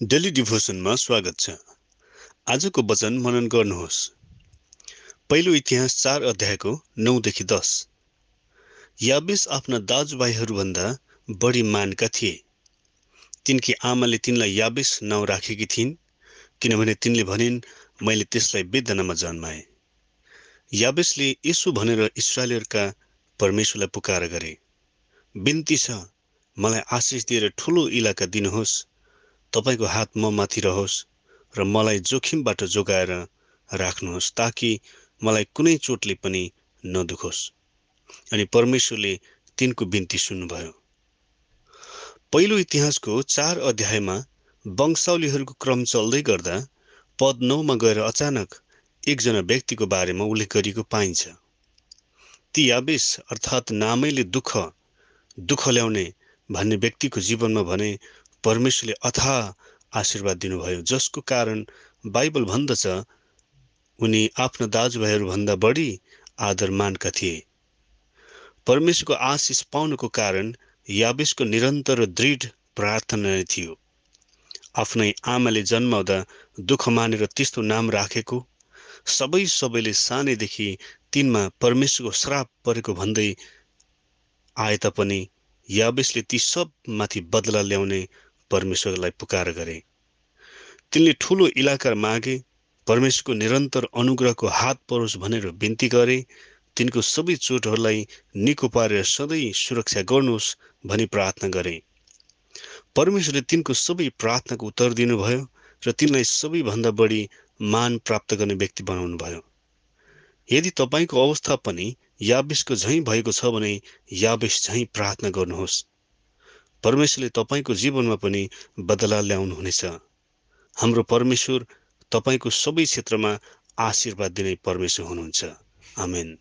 Daily डिभोसनमा स्वागत छ। आजको वचन मनन गर्नुहोस्। पहिलो इतिहास चार अध्यायको नौदेखि दस। याबेस आफ्ना दाजुभाइहरूभन्दा बढी मानका थिए। तिनकी आमाले तिनलाई याबेस नाउँ राखेकी थिइन् किनभने तिनले भनिन् मैले त्यसलाई वेदनामा जन्माएँ। याबेसले यसो भनेर इसरायलहरूका परमेश्वरलाई पुकार गरे बिन्ती छ मलाई आशिष दिएर ठुलो इलाका दिनुहोस्। तपाईँको हात म माथि रहोस् र मलाई जोखिमबाट जोगाएर राख्नुहोस् ताकि मलाई कुनै चोटले पनि नदुखोस्। अनि परमेश्वरले तिनको बिन्ती सुन्नुभयो। पहिलो इतिहासको चार अध्यायमा वंशावलीहरूको क्रम चल्दै गर्दा पद नौमा गएर अचानक एकजना व्यक्तिको बारेमा उल्लेख गरिएको पाइन्छ। ती याबेस अर्थात् नामैले दुःख दुःख ल्याउने भन्ने व्यक्तिको जीवनमा भने परमेश्वरले अथा आशीर्वाद दिनुभयो। जसको कारण बाइबल भन्दछ उनी आफ्ना दाजुभाइहरूभन्दा बढी आदर मानका थिए। परमेश्वरको आशिष पाउनुको कारण याबेसको निरन्तर दृढ प्रार्थना नै थियो। आफ्नै आमाले जन्माउँदा दुःख मानेर त्यस्तो नाम राखेको सबै सबैले सानैदेखि तिनमा परमेश्वरको श्राप परेको भन्दै आए तापनि याबेसले ती सबमाथि बदला ल्याउने परमेश्वरलाई पुकार गरे। तिनले ठुलो इलाका मागे परमेश्वरको निरन्तर अनुग्रहको हात परोस् भनेर बिन्ती गरे तिनको सबै चोटहरूलाई निको पारेर सधैँ सुरक्षा गर्नुहोस् भनी प्रार्थना गरे। परमेश्वरले तिनको सबै प्रार्थनाको उत्तर दिनुभयो र तिनलाई सबैभन्दा बढी मान प्राप्त गर्ने व्यक्ति बनाउनु भयो यदि तपाईँको अवस्था पनि याबेसको झैँ भएको छ भने याबेस झैँ प्रार्थना गर्नुहोस्। परमेश्वरले तपाईँको जीवनमा पनि बदला ल्याउनुहुनेछ। हाम्रो परमेश्वर तपाईँको सबै क्षेत्रमा आशीर्वाद दिने परमेश्वर हुनुहुन्छ। आमेन।